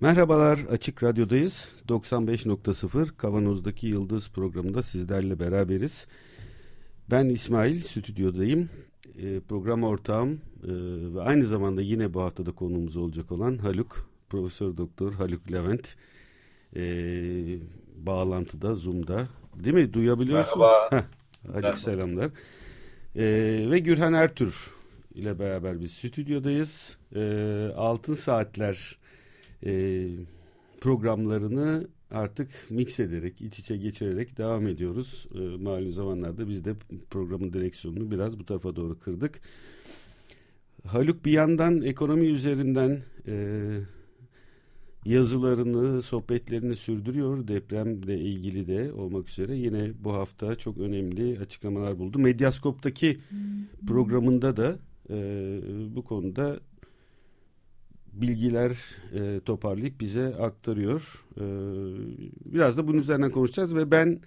Merhabalar Açık Radyo'dayız. 95.0 Kavanoz'daki Yıldız programında sizlerle beraberiz. Ben İsmail, stüdyodayım. E, program ortağım e, ve aynı zamanda yine bu haftada konuğumuz olacak olan Haluk, Profesör Doktor Haluk Levent. E, bağlantıda, Zoom'da. Değil mi? Duyabiliyorsun. Merhaba. Heh, Haluk Merhaba. selamlar. E, ve Gürhan Ertür ile beraber biz stüdyodayız. E, Altın Saatler e, programlarını artık mix ederek, iç içe geçirerek devam ediyoruz. E, malum zamanlarda biz de programın direksiyonunu biraz bu tarafa doğru kırdık. Haluk bir yandan ekonomi üzerinden e, yazılarını, sohbetlerini sürdürüyor. Depremle ilgili de olmak üzere yine bu hafta çok önemli açıklamalar buldu. Medyaskop'taki programında da e, bu konuda bilgiler e, toparlayıp bize aktarıyor. E, biraz da bunun üzerinden konuşacağız ve ben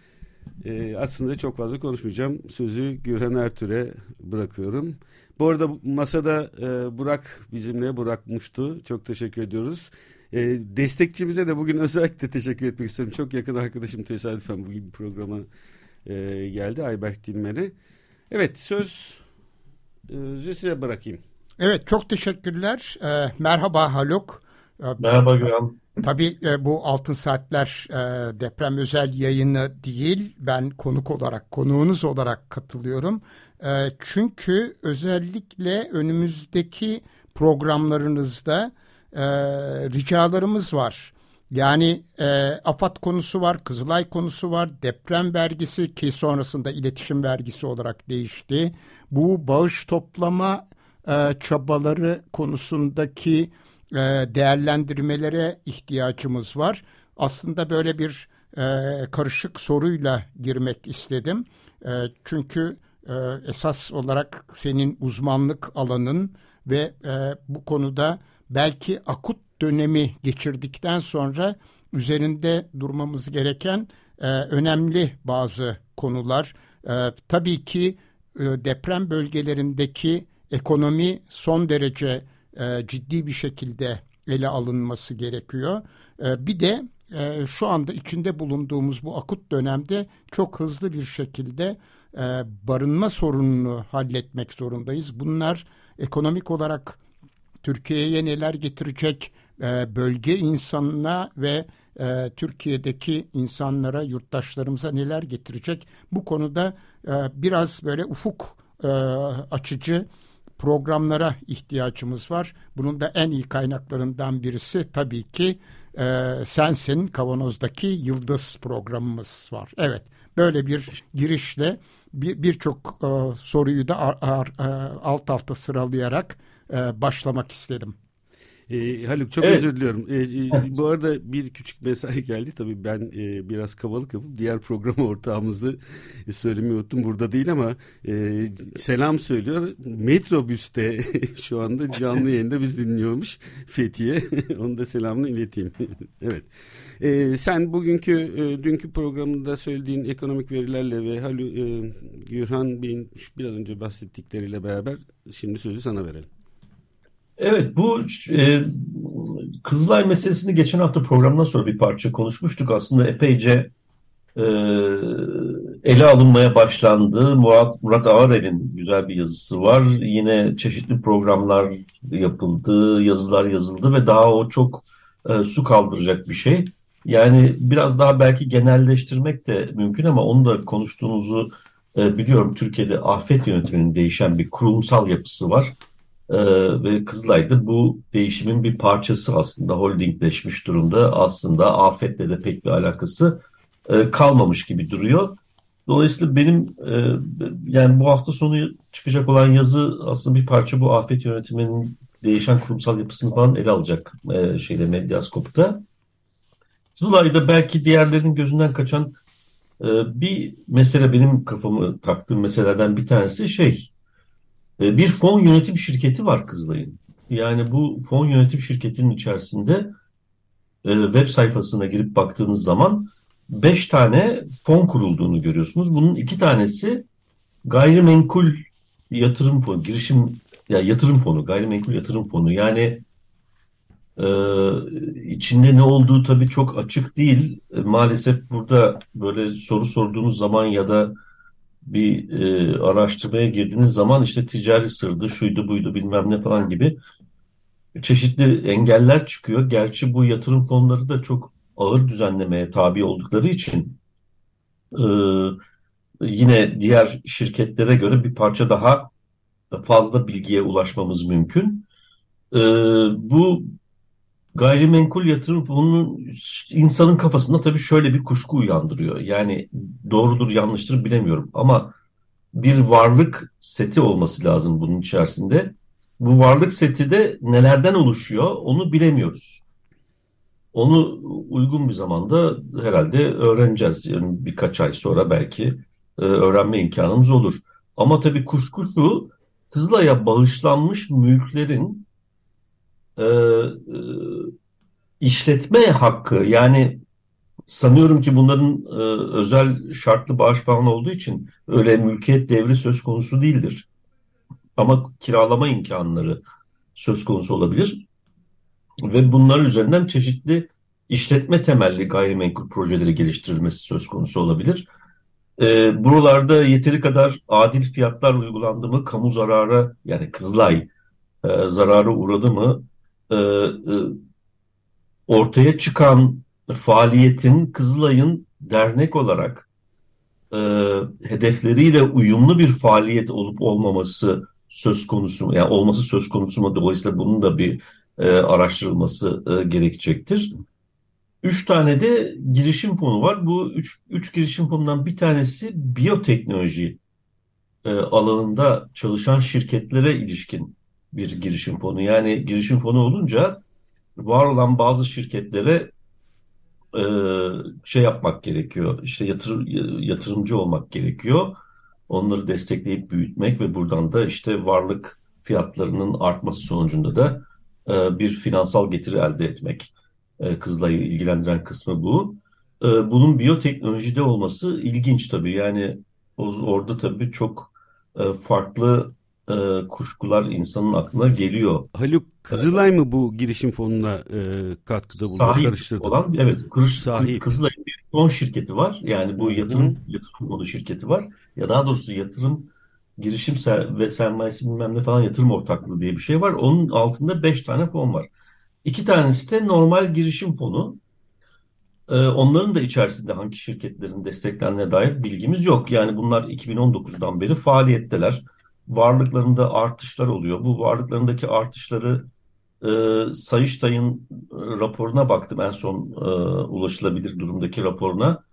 e, aslında çok fazla konuşmayacağım. Sözü Gürhan Ertür'e bırakıyorum. Bu arada masada e, Burak bizimle Burak Muştu. Çok teşekkür ediyoruz. E, destekçimize de bugün özellikle teşekkür etmek istiyorum. Çok yakın arkadaşım tesadüfen bugün programa e, geldi Ayberk Dilmen'e. Evet söz e, size bırakayım. Evet çok teşekkürler. Ee, merhaba Haluk. Ee, Merhaba Güven. Tabii e, bu Altın Saatler e, deprem özel yayını değil. Ben konuk olarak, konuğunuz olarak katılıyorum. E, çünkü özellikle önümüzdeki programlarınızda e, ricalarımız var. Yani e, AFAD konusu var, Kızılay konusu var, deprem vergisi ki sonrasında iletişim vergisi olarak değişti. Bu bağış toplama e, çabaları konusundaki e, değerlendirmelere ihtiyacımız var. Aslında böyle bir e, karışık soruyla girmek istedim. Çünkü esas olarak senin uzmanlık alanın ve bu konuda belki akut dönemi geçirdikten sonra üzerinde durmamız gereken önemli bazı konular. Tabii ki deprem bölgelerindeki ekonomi son derece e, ciddi bir şekilde ele alınması gerekiyor. E, bir de e, şu anda içinde bulunduğumuz bu akut dönemde çok hızlı bir şekilde e, barınma sorununu halletmek zorundayız. Bunlar ekonomik olarak Türkiye'ye neler getirecek, e, bölge insanına ve e, Türkiye'deki insanlara, yurttaşlarımıza neler getirecek? Bu konuda e, biraz böyle ufuk e, açıcı programlara ihtiyacımız var. Bunun da en iyi kaynaklarından birisi tabii ki e, Sensin Kavanoz'daki Yıldız programımız var. Evet böyle bir girişle birçok bir e, soruyu da ar, ar, e, alt alta sıralayarak e, başlamak istedim. E, Haluk çok evet. özür diliyorum. E, e, bu arada bir küçük mesaj geldi. Tabii ben e, biraz kavalık yapıp diğer program ortağımızı e, söylemeyi unuttum. Burada değil ama e, selam söylüyor. Metrobüste şu anda canlı yayında biz dinliyormuş Fethiye. Onu da selamını ileteyim. evet. E, sen bugünkü e, dünkü programında söylediğin ekonomik verilerle ve Haluk e, Gürhan Bey'in biraz önce bahsettikleriyle beraber şimdi sözü sana verelim. Evet bu e, Kızılay meselesini geçen hafta programdan sonra bir parça konuşmuştuk. Aslında epeyce e, ele alınmaya başlandı. Murat, Murat Ağarel'in güzel bir yazısı var. Yine çeşitli programlar yapıldı, yazılar yazıldı ve daha o çok e, su kaldıracak bir şey. Yani biraz daha belki genelleştirmek de mümkün ama onu da konuştuğunuzu e, biliyorum. Türkiye'de afet yönetiminin değişen bir kurumsal yapısı var. Ee, ve Kızılay'da bu değişimin bir parçası aslında holdingleşmiş durumda. Aslında afetle de pek bir alakası e, kalmamış gibi duruyor. Dolayısıyla benim e, yani bu hafta sonu çıkacak olan yazı aslında bir parça bu afet yönetiminin değişen kurumsal yapısını falan ele alacak e, şeyde Medyaskop'ta. Kızılay'da belki diğerlerinin gözünden kaçan e, bir mesele benim kafamı taktığım meselelerden bir tanesi şey e, bir fon yönetim şirketi var Kızılay'ın. Yani bu fon yönetim şirketinin içerisinde e, web sayfasına girip baktığınız zaman 5 tane fon kurulduğunu görüyorsunuz. Bunun iki tanesi gayrimenkul yatırım fonu, girişim ya yatırım fonu, gayrimenkul yatırım fonu. Yani E, içinde ne olduğu tabii çok açık değil. E, maalesef burada böyle soru sorduğunuz zaman ya da bir e, araştırmaya girdiğiniz zaman işte ticari sırdı, şuydu buydu bilmem ne falan gibi çeşitli engeller çıkıyor. Gerçi bu yatırım fonları da çok ağır düzenlemeye tabi oldukları için e, yine diğer şirketlere göre bir parça daha fazla bilgiye ulaşmamız mümkün. E, bu gayrimenkul yatırım fonunun insanın kafasında tabii şöyle bir kuşku uyandırıyor. Yani doğrudur yanlıştır bilemiyorum ama bir varlık seti olması lazım bunun içerisinde. Bu varlık seti de nelerden oluşuyor onu bilemiyoruz. Onu uygun bir zamanda herhalde öğreneceğiz. Yani birkaç ay sonra belki e, öğrenme imkanımız olur. Ama tabii kuşku şu, Tızla'ya bağışlanmış mülklerin e, e, işletme hakkı yani sanıyorum ki bunların e, özel şartlı bağış falan olduğu için öyle mülkiyet devri söz konusu değildir. Ama kiralama imkanları söz konusu olabilir. Ve bunlar üzerinden çeşitli işletme temelli gayrimenkul projeleri geliştirilmesi söz konusu olabilir. E, buralarda yeteri kadar adil fiyatlar uygulandı mı, kamu zarara yani Kızılay e, zararı uğradı mı, e, e, ortaya çıkan faaliyetin Kızılay'ın dernek olarak e, hedefleriyle uyumlu bir faaliyet olup olmaması söz konusu? Yani olması söz konusu mu? Dolayısıyla bunun da bir e, araştırılması e, gerekecektir. Üç tane de girişim fonu var. Bu üç, üç girişim fonundan bir tanesi biyoteknoloji e, alanında çalışan şirketlere ilişkin bir girişim fonu. Yani girişim fonu olunca var olan bazı şirketlere e, şey yapmak gerekiyor. İşte yatır, yatırımcı olmak gerekiyor. Onları destekleyip büyütmek ve buradan da işte varlık fiyatlarının artması sonucunda da e, bir finansal getiri elde etmek. E, Kızılay'ı ilgilendiren kısmı bu. E, bunun biyoteknolojide olması ilginç tabii. Yani orada tabii çok e, farklı e, kuşkular insanın aklına geliyor. Haluk Kızılay mı bu girişim fonuna e, katkıda bulundu? Sahip karıştırdı. olan evet Kırış, Sahip. Kızılay'ın bir fon şirketi var. Yani bu yatırım Hı. yatırım fonu şirketi var. Ya daha doğrusu yatırım girişim ser ve sermayesi bilmem ne falan yatırım ortaklığı diye bir şey var. Onun altında beş tane fon var. İki tanesi de normal girişim fonu. Ee, onların da içerisinde hangi şirketlerin desteklendiğine dair bilgimiz yok. Yani bunlar 2019'dan beri faaliyetteler varlıklarında artışlar oluyor. Bu varlıklarındaki artışları e, Sayıştay'ın e, raporuna baktım en son e, ulaşılabilir durumdaki raporuna.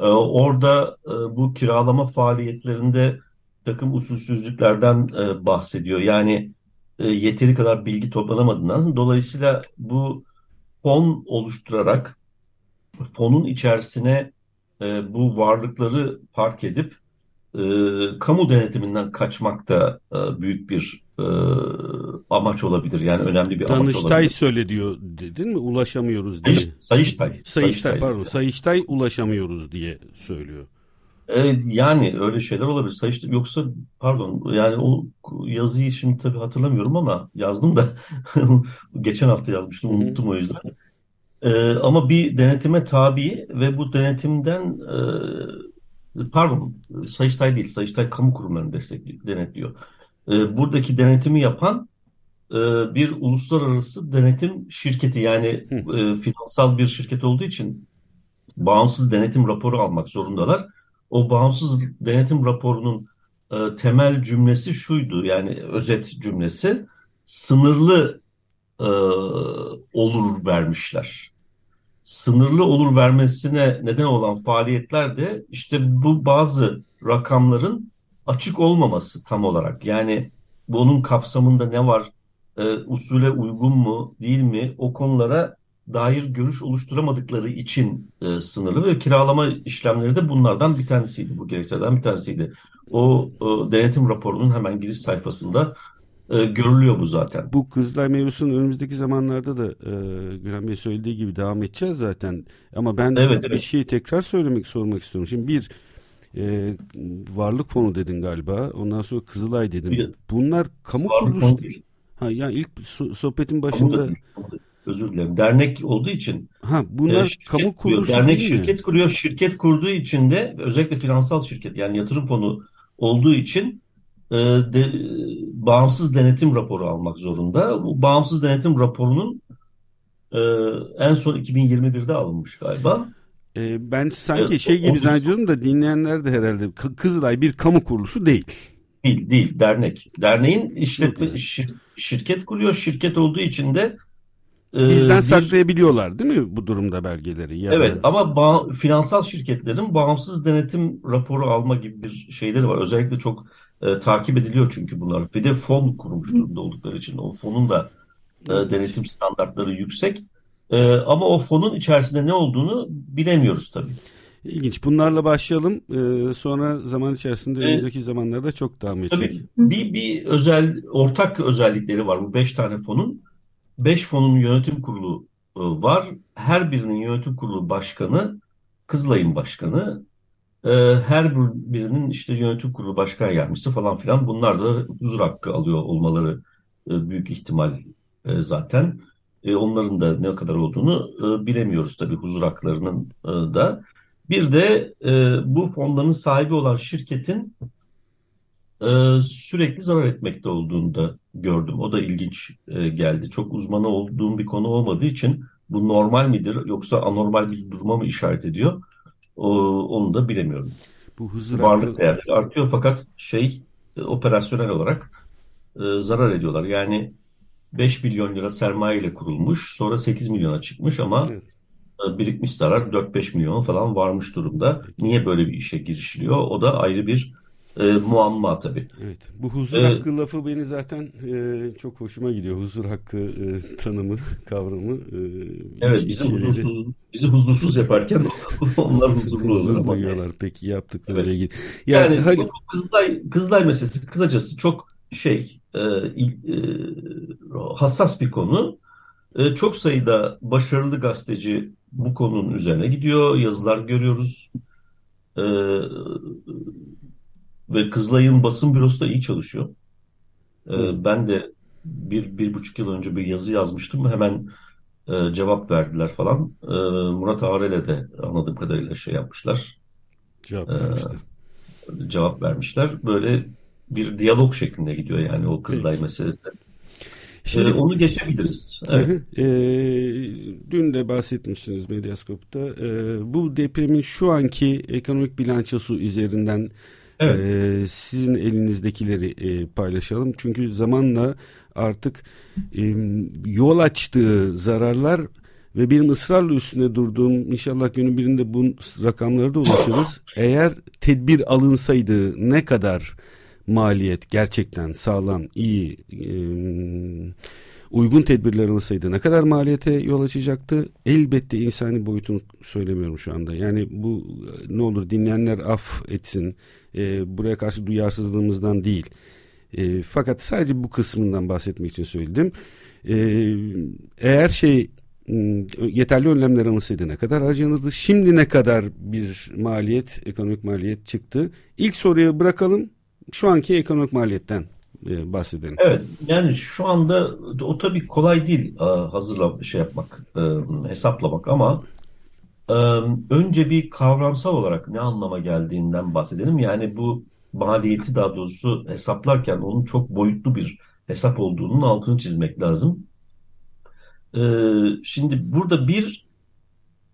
E, orada e, bu kiralama faaliyetlerinde takım usulsüzlüklerden e, bahsediyor. Yani e, yeteri kadar bilgi toplanamadığından dolayısıyla bu fon oluşturarak fonun içerisine e, bu varlıkları park edip e, kamu denetiminden kaçmak da e, büyük bir e, amaç olabilir. Yani önemli bir Danıştay amaç olabilir. Danıştay söyle diyor dedin mi? Ulaşamıyoruz diye. Sayıştay. Sayıştay, Sayıştay pardon. Sayıştay ulaşamıyoruz diye söylüyor. E, yani öyle şeyler olabilir. Sayıştay yoksa pardon yani o yazıyı şimdi tabii hatırlamıyorum ama yazdım da geçen hafta yazmıştım unuttum o yüzden. E, ama bir denetime tabi ve bu denetimden e, pardon Sayıştay değil Sayıştay kamu kurumlarını destekliyor, denetliyor. E, buradaki denetimi yapan e, bir uluslararası denetim şirketi yani e, finansal bir şirket olduğu için bağımsız denetim raporu almak zorundalar. O bağımsız denetim raporunun e, temel cümlesi şuydu yani özet cümlesi sınırlı e, olur vermişler sınırlı olur vermesine neden olan faaliyetler de işte bu bazı rakamların açık olmaması tam olarak. Yani bunun kapsamında ne var, e, usule uygun mu değil mi o konulara dair görüş oluşturamadıkları için e, sınırlı ve kiralama işlemleri de bunlardan bir tanesiydi. Bu gerekçelerden bir tanesiydi. O, o denetim raporunun hemen giriş sayfasında e, görülüyor bu zaten. Bu kızlar mevzusunun önümüzdeki zamanlarda da e, Gülen Bey söylediği gibi devam edeceğiz zaten. Ama ben evet, bir evet. şeyi tekrar söylemek sormak istiyorum. Şimdi bir e, varlık fonu dedin galiba. Ondan sonra Kızılay dedin. Bir, Bunlar kamu kuruluş. Ha yani ilk sohbetin başında özür dilerim. Dernek olduğu için ha bunlar e, kamu kuruluşu dernek şirket mi? kuruyor. Şirket kurduğu için de özellikle finansal şirket yani yatırım fonu olduğu için e, de, bağımsız denetim raporu almak zorunda. Bu bağımsız denetim raporunun e, en son 2021'de alınmış galiba. E, ben sanki evet, şey gibi zannediyorum da dinleyenler de herhalde Kızılay bir kamu kuruluşu değil. Değil, değil. Dernek. Derneğin işletme şir, şirket kuruyor. Şirket olduğu için de e, bizden bir, saklayabiliyorlar değil mi bu durumda belgeleri? Ya evet da... ama bağ, finansal şirketlerin bağımsız denetim raporu alma gibi bir şeyleri var. Özellikle çok e, takip ediliyor çünkü bunlar. Bir de fon kurmuş durumda oldukları için o fonun da e, denetim standartları yüksek. E, ama o fonun içerisinde ne olduğunu bilemiyoruz tabii. İlginç. Bunlarla başlayalım. Ee, sonra zaman içerisinde önümüzdeki zamanlarda çok devam edecek. Tabii bir, bir özel ortak özellikleri var bu beş tane fonun. Beş fonun yönetim kurulu e, var. Her birinin yönetim kurulu başkanı Kızılay'ın başkanı. E, her birinin işte yönetim kurulu başkan yardımcısı falan filan. Bunlar da huzur hakkı alıyor olmaları e, büyük ihtimal zaten. Onların da ne kadar olduğunu bilemiyoruz tabii huzur haklarının da. Bir de e, bu fonların sahibi olan şirketin e, sürekli zarar etmekte olduğunu da gördüm. O da ilginç e, geldi. Çok uzmanı olduğum bir konu olmadığı için bu normal midir yoksa anormal bir duruma mı işaret ediyor? O, onu da bilemiyorum. Bu huzur Varlık hakkı... değerleri artıyor fakat şey e, operasyonel olarak e, zarar ediyorlar. Yani 5 milyon lira sermaye ile kurulmuş sonra 8 milyona çıkmış ama evet birikmiş zarar 4-5 milyon falan varmış durumda. Niye böyle bir işe girişiliyor? O da ayrı bir e, muamma tabii. Evet. Bu huzur ee, hakkı lafı beni zaten e, çok hoşuma gidiyor. Huzur hakkı e, tanımı, kavramı. E, evet, bizi huzursuz, bizi huzursuz yaparken onlar huzurlu olur ama. duyuyorlar peki yaptıkları evet. ilgili. Yani, yani hani... Kızılay, Kızılay meselesi kısacası çok şey e, e, hassas bir konu. E, çok sayıda başarılı gazeteci bu konunun üzerine gidiyor. Yazılar görüyoruz. Ee, ve Kızılay'ın basın bürosu da iyi çalışıyor. Ee, ben de bir, bir buçuk yıl önce bir yazı yazmıştım. Hemen e, cevap verdiler falan. E, Murat Ağrel'e de anladığım kadarıyla şey yapmışlar. Cevap vermişler. E, cevap vermişler. Böyle bir diyalog şeklinde gidiyor yani o Kızılay Peki. meselesi. Şimdi, ee, onu geçebiliriz. Evet. E, dün de bahsetmişsiniz Medyaskop'ta. E, bu depremin şu anki ekonomik bilançosu üzerinden evet. e, sizin elinizdekileri e, paylaşalım. Çünkü zamanla artık e, yol açtığı zararlar ve benim ısrarla üstünde durduğum inşallah günün birinde bu rakamlara da ulaşırız. Eğer tedbir alınsaydı ne kadar maliyet gerçekten sağlam, iyi, e, uygun tedbirler alınsaydı ne kadar maliyete yol açacaktı? Elbette insani boyutunu söylemiyorum şu anda. Yani bu ne olur dinleyenler af etsin. E, buraya karşı duyarsızlığımızdan değil. E, fakat sadece bu kısmından bahsetmek için söyledim. E, eğer şey yeterli önlemler alınsaydı ne kadar harcanırdı? Şimdi ne kadar bir maliyet, ekonomik maliyet çıktı? İlk soruya bırakalım şu anki ekonomik maliyetten e, bahsedelim. Evet yani şu anda o tabii kolay değil e, hazırla şey yapmak, e, hesaplamak ama önce bir kavramsal olarak ne anlama geldiğinden bahsedelim. Yani bu maliyeti daha doğrusu hesaplarken onun çok boyutlu bir hesap olduğunun altını çizmek lazım. Şimdi burada bir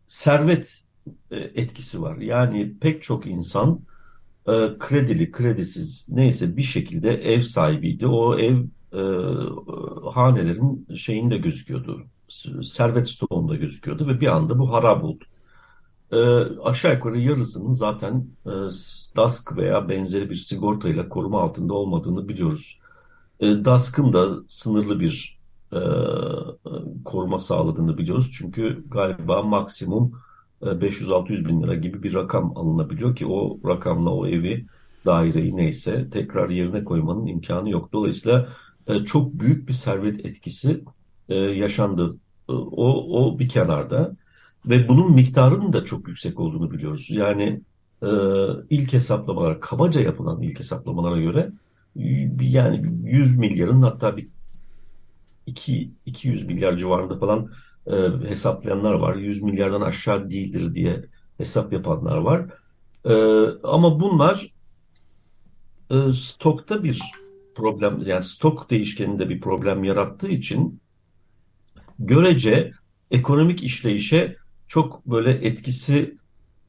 servet etkisi var. Yani pek çok insan e, kredili, kredisiz neyse bir şekilde ev sahibiydi. O ev e, hanelerin şeyinde gözüküyordu. Servet stoğunda gözüküyordu ve bir anda bu harap oldu. E, aşağı yukarı yarısının zaten e, DASK veya benzeri bir sigortayla koruma altında olmadığını biliyoruz. E, DASK'ın da sınırlı bir e, koruma sağladığını biliyoruz. Çünkü galiba maksimum 500-600 e, bin lira gibi bir rakam alınabiliyor ki o rakamla o evi, daireyi neyse tekrar yerine koymanın imkanı yok. Dolayısıyla e, çok büyük bir servet etkisi e, yaşandı. O, o bir kenarda ve bunun miktarının da çok yüksek olduğunu biliyoruz. Yani ilk hesaplamalar, kabaca yapılan ilk hesaplamalara göre yani 100 milyarın hatta bir 2 200 milyar civarında falan e, hesaplayanlar var. 100 milyardan aşağı değildir diye hesap yapanlar var. E, ama bunlar e, stokta bir problem yani stok değişkeninde bir problem yarattığı için görece ekonomik işleyişe çok böyle etkisi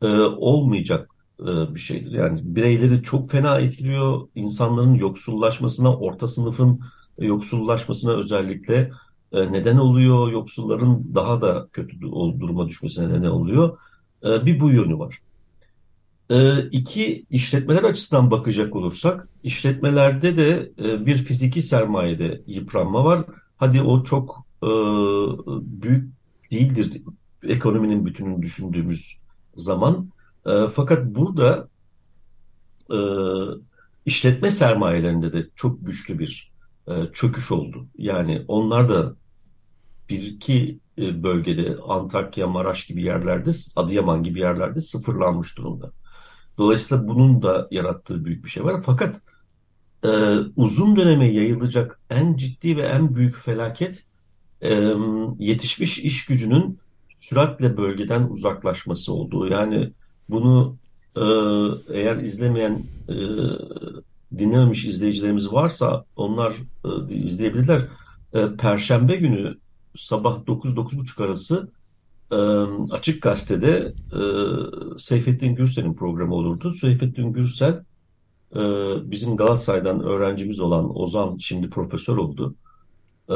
e, olmayacak e, bir şeydir. Yani bireyleri çok fena etkiliyor. insanların yoksullaşmasına, orta sınıfın yoksullaşmasına özellikle neden oluyor. Yoksulların daha da kötü duruma düşmesine neden oluyor. E, bir bu yönü var. E, iki işletmeler açısından bakacak olursak, işletmelerde de e, bir fiziki sermayede yıpranma var. Hadi o çok e, büyük değildir ekonominin bütününü düşündüğümüz zaman. Fakat burada e, işletme sermayelerinde de çok güçlü bir çöküş oldu. Yani onlar da bir iki e, bölgede Antakya, Maraş gibi yerlerde, Adıyaman gibi yerlerde sıfırlanmış durumda. Dolayısıyla bunun da yarattığı büyük bir şey var. Fakat e, uzun döneme yayılacak en ciddi ve en büyük felaket e, yetişmiş iş gücünün süratle bölgeden uzaklaşması olduğu. Yani bunu e, eğer izlemeyen, e, dinlememiş izleyicilerimiz varsa onlar e, izleyebilirler. E, Perşembe günü sabah 9-9.30 arası e, Açık Gazete'de e, Seyfettin Gürsel'in programı olurdu. Seyfettin Gürsel e, bizim Galatasaray'dan öğrencimiz olan Ozan şimdi profesör oldu. Ee,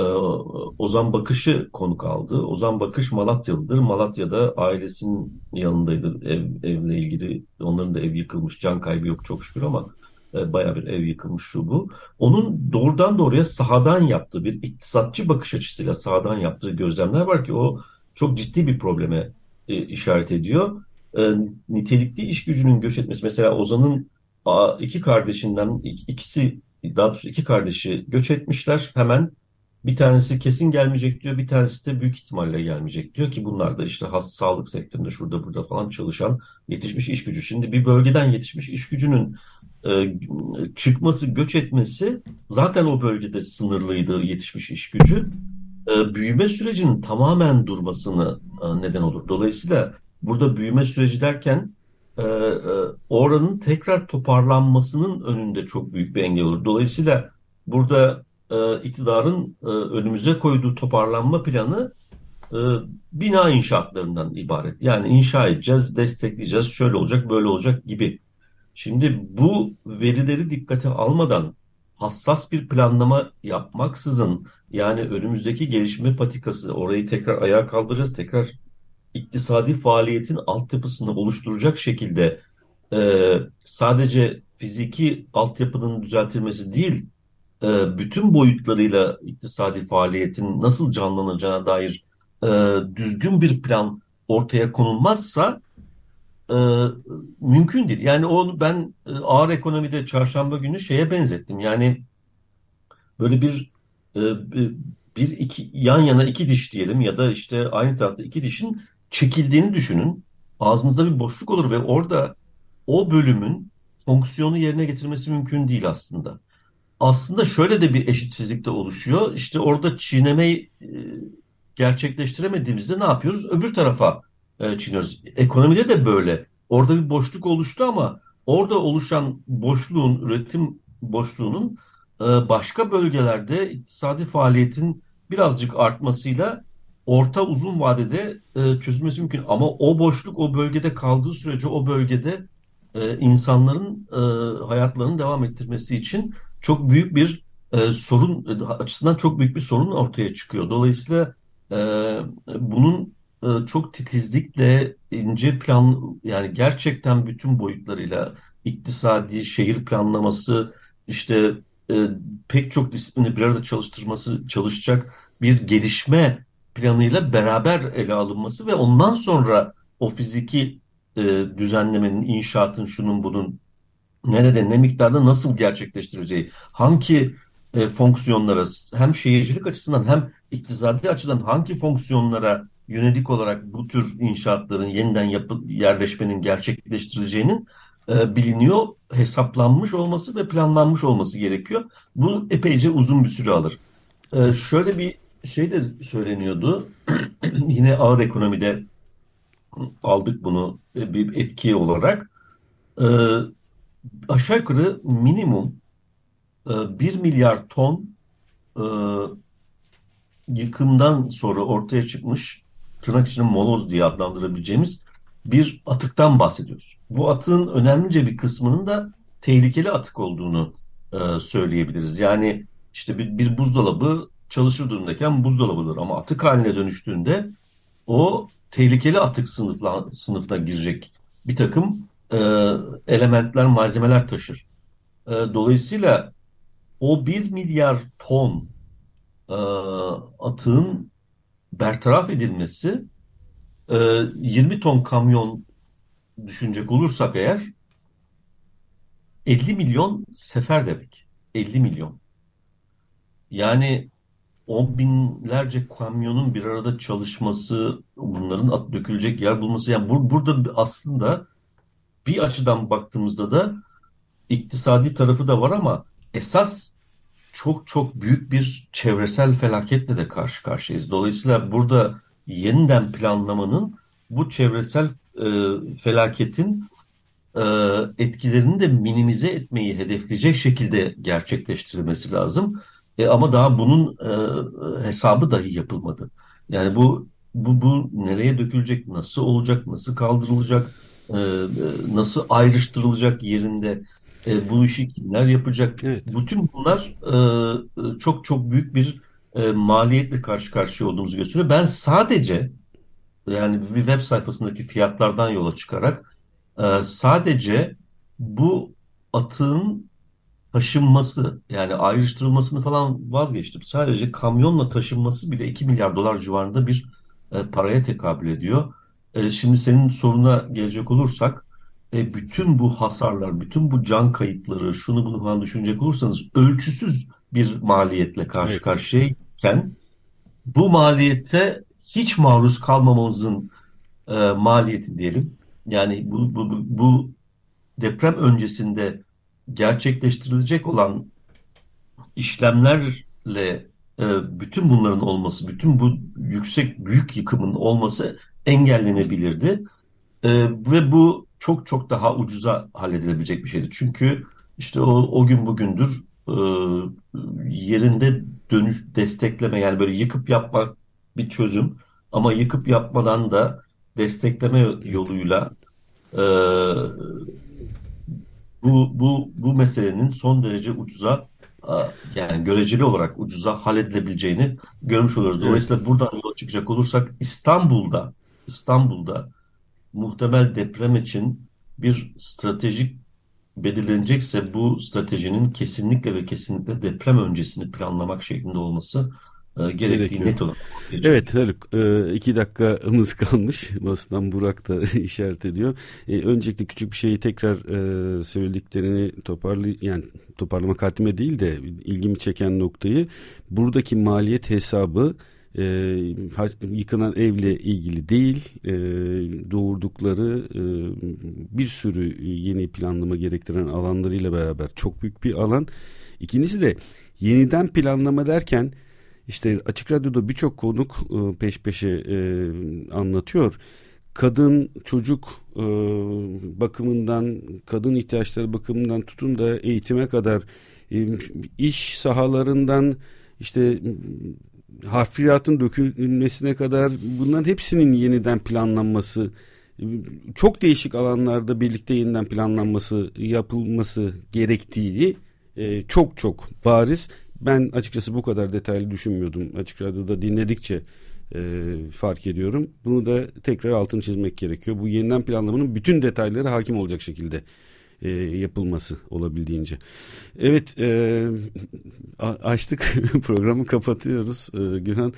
Ozan Bakış'ı konuk aldı. Ozan Bakış Malatyalıdır. Malatya'da ailesinin yanındaydı ev, evle ilgili. Onların da ev yıkılmış. Can kaybı yok çok şükür ama e, baya bir ev yıkılmış şu bu. Onun doğrudan doğruya sahadan yaptığı bir iktisatçı bakış açısıyla sahadan yaptığı gözlemler var ki o çok ciddi bir probleme e, işaret ediyor. E, nitelikli iş gücünün göç etmesi mesela Ozan'ın iki kardeşinden ikisi daha doğrusu iki kardeşi göç etmişler hemen bir tanesi kesin gelmeyecek diyor, bir tanesi de büyük ihtimalle gelmeyecek diyor ki bunlar da işte has sağlık sektöründe şurada burada falan çalışan yetişmiş iş gücü. Şimdi bir bölgeden yetişmiş iş gücünün e, çıkması, göç etmesi zaten o bölgede sınırlıydı yetişmiş iş gücü. E, büyüme sürecinin tamamen durmasını e, neden olur. Dolayısıyla burada büyüme süreci derken e, e, oranın tekrar toparlanmasının önünde çok büyük bir engel olur. Dolayısıyla burada e, iktidarın e, önümüze koyduğu toparlanma planı e, bina inşaatlarından ibaret. Yani inşa edeceğiz, destekleyeceğiz, şöyle olacak, böyle olacak gibi. Şimdi bu verileri dikkate almadan hassas bir planlama yapmaksızın yani önümüzdeki gelişme patikası orayı tekrar ayağa kaldıracağız, tekrar iktisadi faaliyetin altyapısını oluşturacak şekilde e, sadece fiziki altyapının düzeltilmesi değil, e, bütün boyutlarıyla iktisadi faaliyetin nasıl canlanacağına dair e, düzgün bir plan ortaya konulmazsa e, mümkün değil. Yani onu ben e, ağır ekonomide çarşamba günü şeye benzettim. Yani böyle bir e, bir iki yan yana iki diş diyelim ya da işte aynı tarafta iki dişin çekildiğini düşünün. Ağzınızda bir boşluk olur ve orada o bölümün fonksiyonu yerine getirmesi mümkün değil aslında aslında şöyle de bir eşitsizlik de oluşuyor. İşte orada çiğnemeyi e, gerçekleştiremediğimizde ne yapıyoruz? Öbür tarafa e, çiğniyoruz. Ekonomide de böyle. Orada bir boşluk oluştu ama orada oluşan boşluğun, üretim boşluğunun e, başka bölgelerde iktisadi faaliyetin birazcık artmasıyla orta uzun vadede çözülmesi mümkün. Ama o boşluk o bölgede kaldığı sürece o bölgede insanların hayatlarını devam ettirmesi için çok büyük bir e, sorun açısından çok büyük bir sorun ortaya çıkıyor. Dolayısıyla e, bunun e, çok titizlikle ince plan yani gerçekten bütün boyutlarıyla iktisadi şehir planlaması işte e, pek çok disiplini bir arada çalıştırması çalışacak bir gelişme planıyla beraber ele alınması ve ondan sonra o fiziki e, düzenlemenin, inşaatın, şunun bunun nerede, ne miktarda nasıl gerçekleştireceği, hangi e, fonksiyonlara hem şehircilik açısından hem iktisadi açıdan hangi fonksiyonlara yönelik olarak bu tür inşaatların yeniden yapı, yerleşmenin gerçekleştirileceğinin e, biliniyor, hesaplanmış olması ve planlanmış olması gerekiyor. Bu epeyce uzun bir süre alır. E, şöyle bir şey de söyleniyordu. Yine ağır ekonomide aldık bunu bir etki olarak. Ee, aşağı yukarı minimum e, 1 milyar ton e, yıkımdan sonra ortaya çıkmış tırnak içinde moloz diye adlandırabileceğimiz bir atıktan bahsediyoruz. Bu atığın önemlice bir kısmının da tehlikeli atık olduğunu e, söyleyebiliriz. Yani işte bir, bir buzdolabı çalışır durumdayken buzdolabıdır ama atık haline dönüştüğünde o tehlikeli atık sınıfla, sınıfına girecek bir takım e, elementler, malzemeler taşır. E, dolayısıyla o bir milyar ton e, atığın bertaraf edilmesi e, 20 ton kamyon düşünecek olursak eğer 50 milyon sefer demek. 50 milyon. Yani on binlerce kamyonun bir arada çalışması, bunların at dökülecek yer bulması. Yani bur burada aslında bir açıdan baktığımızda da iktisadi tarafı da var ama esas çok çok büyük bir çevresel felaketle de karşı karşıyayız. Dolayısıyla burada yeniden planlamanın bu çevresel e, felaketin e, etkilerini de minimize etmeyi hedefleyecek şekilde gerçekleştirilmesi lazım. E, ama daha bunun e, hesabı dahi yapılmadı. Yani bu bu bu nereye dökülecek, nasıl olacak, nasıl kaldırılacak, e, nasıl ayrıştırılacak yerinde, e, bu işi kimler yapacak? Evet. Bütün bunlar e, çok çok büyük bir e, maliyetle karşı karşıya olduğumuzu gösteriyor. Ben sadece yani bir web sayfasındaki fiyatlardan yola çıkarak e, sadece bu atığın taşınması yani ayrıştırılmasını falan vazgeçtim. Sadece kamyonla taşınması bile 2 milyar dolar civarında bir e, paraya tekabül ediyor. E, şimdi senin soruna gelecek olursak e, bütün bu hasarlar, bütün bu can kayıpları, şunu bunu falan düşünecek olursanız ölçüsüz bir maliyetle karşı evet. karşıyayken bu maliyete hiç maruz kalmamamızın e, maliyeti diyelim. Yani bu, bu, bu, bu deprem öncesinde gerçekleştirilecek olan işlemlerle e, bütün bunların olması, bütün bu yüksek büyük yıkımın olması engellenebilirdi. E, ve bu çok çok daha ucuza halledilebilecek bir şeydi. Çünkü işte o, o gün bugündür e, yerinde dönüş destekleme yani böyle yıkıp yapmak bir çözüm ama yıkıp yapmadan da destekleme yoluyla e, bu, bu, bu meselenin son derece ucuza yani göreceli olarak ucuza halledilebileceğini görmüş oluruz. Dolayısıyla evet. buradan yola çıkacak olursak İstanbul'da İstanbul'da muhtemel deprem için bir stratejik belirlenecekse bu stratejinin kesinlikle ve kesinlikle deprem öncesini planlamak şeklinde olması e, gerektiği net olarak. Evet Haluk e, iki dakikamız kalmış. Basından Burak da işaret ediyor. E, öncelikle küçük bir şeyi tekrar söylediklerini toparlı yani toparlamak haddime değil de ilgimi çeken noktayı buradaki maliyet hesabı e, yıkılan evle ilgili değil e, doğurdukları e, bir sürü yeni planlama gerektiren alanlarıyla beraber çok büyük bir alan. İkincisi de yeniden planlama derken işte Açık Radyo'da birçok konuk e, peş peşe e, anlatıyor. Kadın, çocuk e, bakımından, kadın ihtiyaçları bakımından tutun da eğitime kadar iş sahalarından işte harfiyatın dökülmesine kadar bunların hepsinin yeniden planlanması çok değişik alanlarda birlikte yeniden planlanması yapılması gerektiği çok çok bariz ben açıkçası bu kadar detaylı düşünmüyordum. Açık Radyo'da dinledikçe e, fark ediyorum. Bunu da tekrar altını çizmek gerekiyor. Bu yeniden planlamanın bütün detayları hakim olacak şekilde e, yapılması olabildiğince. Evet e, açtık programı kapatıyoruz. E, Günhan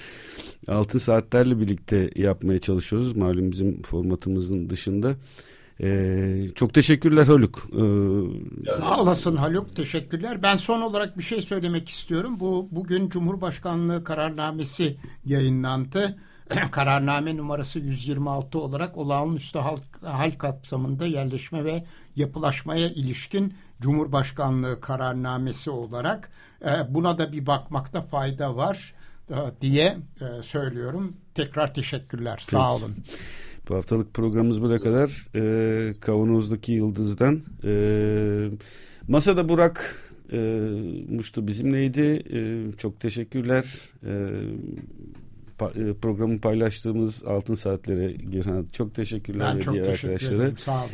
6 saatlerle birlikte yapmaya çalışıyoruz. Malum bizim formatımızın dışında. Ee, çok teşekkürler Haluk. Ee, Sağ olasın Haluk. Teşekkürler. Ben son olarak bir şey söylemek istiyorum. Bu bugün Cumhurbaşkanlığı kararnamesi yayınlandı. Kararname numarası 126 olarak olağanüstü hal, hal kapsamında yerleşme ve yapılaşmaya ilişkin Cumhurbaşkanlığı kararnamesi olarak e, buna da bir bakmakta fayda var. diye söylüyorum. Tekrar teşekkürler. Peki. Sağ olun. Bu haftalık programımız buraya kadar. E, Kavanoz'daki Yıldız'dan. E, masada Burak e, Muştu bizimleydi. E, çok teşekkürler. E, e, programı paylaştığımız Altın Saatlere Girhan çok teşekkürler. Ben çok diğer teşekkür arkadaşlara. ederim. Sağ olun.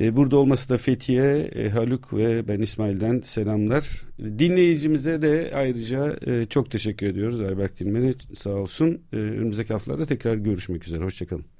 E, burada olması da Fethiye, e, Haluk ve ben İsmail'den selamlar. Dinleyicimize de ayrıca e, çok teşekkür ediyoruz. Ayberk Dilmen'e sağ olsun. Önümüzdeki haftalarda tekrar görüşmek üzere. Hoşçakalın.